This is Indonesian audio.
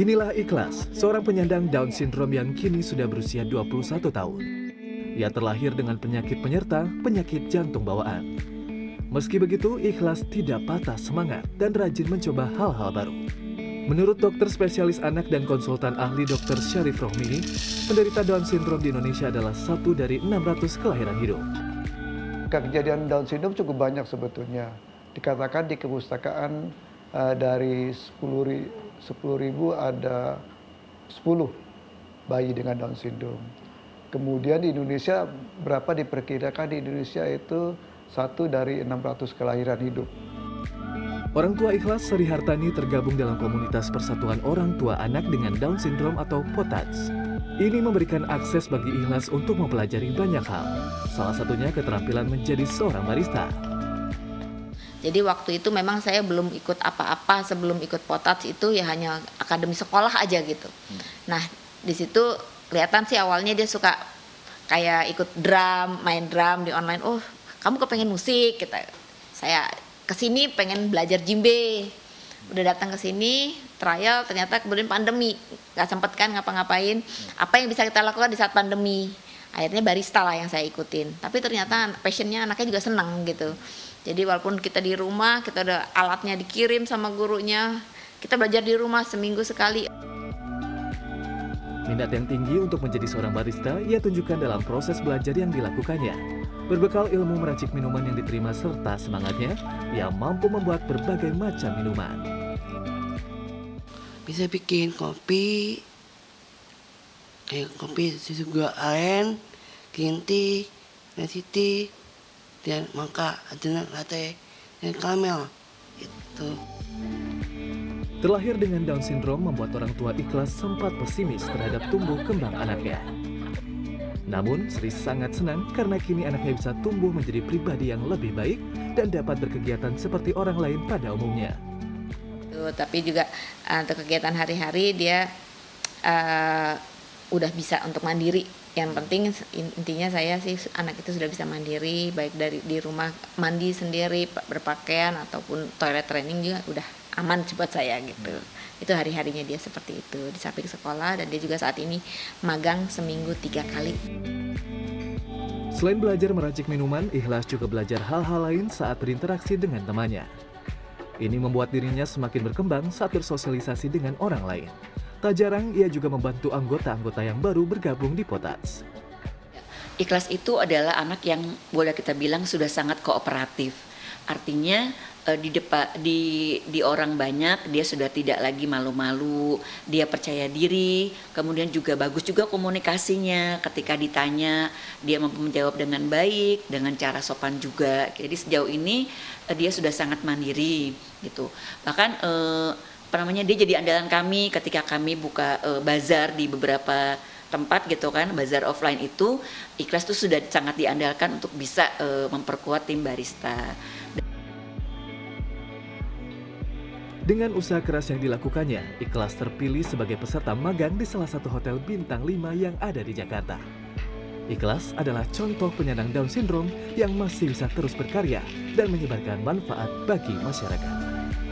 Inilah Ikhlas, seorang penyandang Down syndrome yang kini sudah berusia 21 tahun. Ia terlahir dengan penyakit penyerta, penyakit jantung bawaan. Meski begitu, Ikhlas tidak patah semangat dan rajin mencoba hal-hal baru. Menurut dokter spesialis anak dan konsultan ahli Dr. Syarif Rohmi, penderita Down syndrome di Indonesia adalah satu dari 600 kelahiran hidup. Kejadian Down syndrome cukup banyak sebetulnya. Dikatakan di kepustakaan uh, dari 10 10 ribu ada 10 bayi dengan Down syndrome. Kemudian di Indonesia berapa diperkirakan di Indonesia itu satu dari 600 kelahiran hidup. Orang tua ikhlas Sri Hartani tergabung dalam komunitas Persatuan Orang Tua Anak dengan Down Syndrome atau POTATS. Ini memberikan akses bagi ikhlas untuk mempelajari banyak hal. Salah satunya keterampilan menjadi seorang barista. Jadi waktu itu memang saya belum ikut apa-apa sebelum ikut potats itu ya hanya akademi sekolah aja gitu. Hmm. Nah di situ kelihatan sih awalnya dia suka kayak ikut drum, main drum di online. Oh kamu kepengen musik kita. Saya ke sini pengen belajar jimbe. Udah datang ke sini trial ternyata kemudian pandemi nggak sempet kan ngapa-ngapain. Hmm. Apa yang bisa kita lakukan di saat pandemi? Akhirnya barista lah yang saya ikutin. Tapi ternyata passionnya anaknya juga senang gitu jadi walaupun kita di rumah, kita ada alatnya dikirim sama gurunya, kita belajar di rumah seminggu sekali. Minat yang tinggi untuk menjadi seorang barista ia tunjukkan dalam proses belajar yang dilakukannya. Berbekal ilmu meracik minuman yang diterima serta semangatnya, ia mampu membuat berbagai macam minuman. Bisa bikin kopi, kayak kopi susu gula aren, nasi tea, dan maka ada latte dan karamel itu. Terlahir dengan Down syndrome membuat orang tua ikhlas sempat pesimis terhadap tumbuh kembang anaknya. Namun Sri sangat senang karena kini anaknya bisa tumbuh menjadi pribadi yang lebih baik dan dapat berkegiatan seperti orang lain pada umumnya. Tuh, tapi juga uh, untuk kegiatan hari-hari dia uh, udah bisa untuk mandiri yang penting intinya saya sih anak itu sudah bisa mandiri baik dari di rumah mandi sendiri berpakaian ataupun toilet training juga udah aman buat saya gitu hmm. itu hari harinya dia seperti itu di samping sekolah dan dia juga saat ini magang seminggu tiga kali Selain belajar meracik minuman, Ikhlas juga belajar hal-hal lain saat berinteraksi dengan temannya. Ini membuat dirinya semakin berkembang saat bersosialisasi dengan orang lain. Tak jarang ia juga membantu anggota-anggota yang baru bergabung di Potats. Ikhlas itu adalah anak yang boleh kita bilang sudah sangat kooperatif. Artinya eh, di depan di di orang banyak dia sudah tidak lagi malu-malu, dia percaya diri, kemudian juga bagus juga komunikasinya ketika ditanya dia mampu menjawab dengan baik, dengan cara sopan juga. Jadi sejauh ini eh, dia sudah sangat mandiri gitu. Bahkan eh, apa namanya dia jadi andalan kami ketika kami buka uh, bazar di beberapa tempat gitu kan bazar offline itu ikhlas tuh sudah sangat diandalkan untuk bisa uh, memperkuat tim barista. Dengan usaha keras yang dilakukannya, Ikhlas terpilih sebagai peserta magang di salah satu hotel bintang 5 yang ada di Jakarta. Ikhlas adalah contoh penyandang Down syndrome yang masih bisa terus berkarya dan menyebarkan manfaat bagi masyarakat.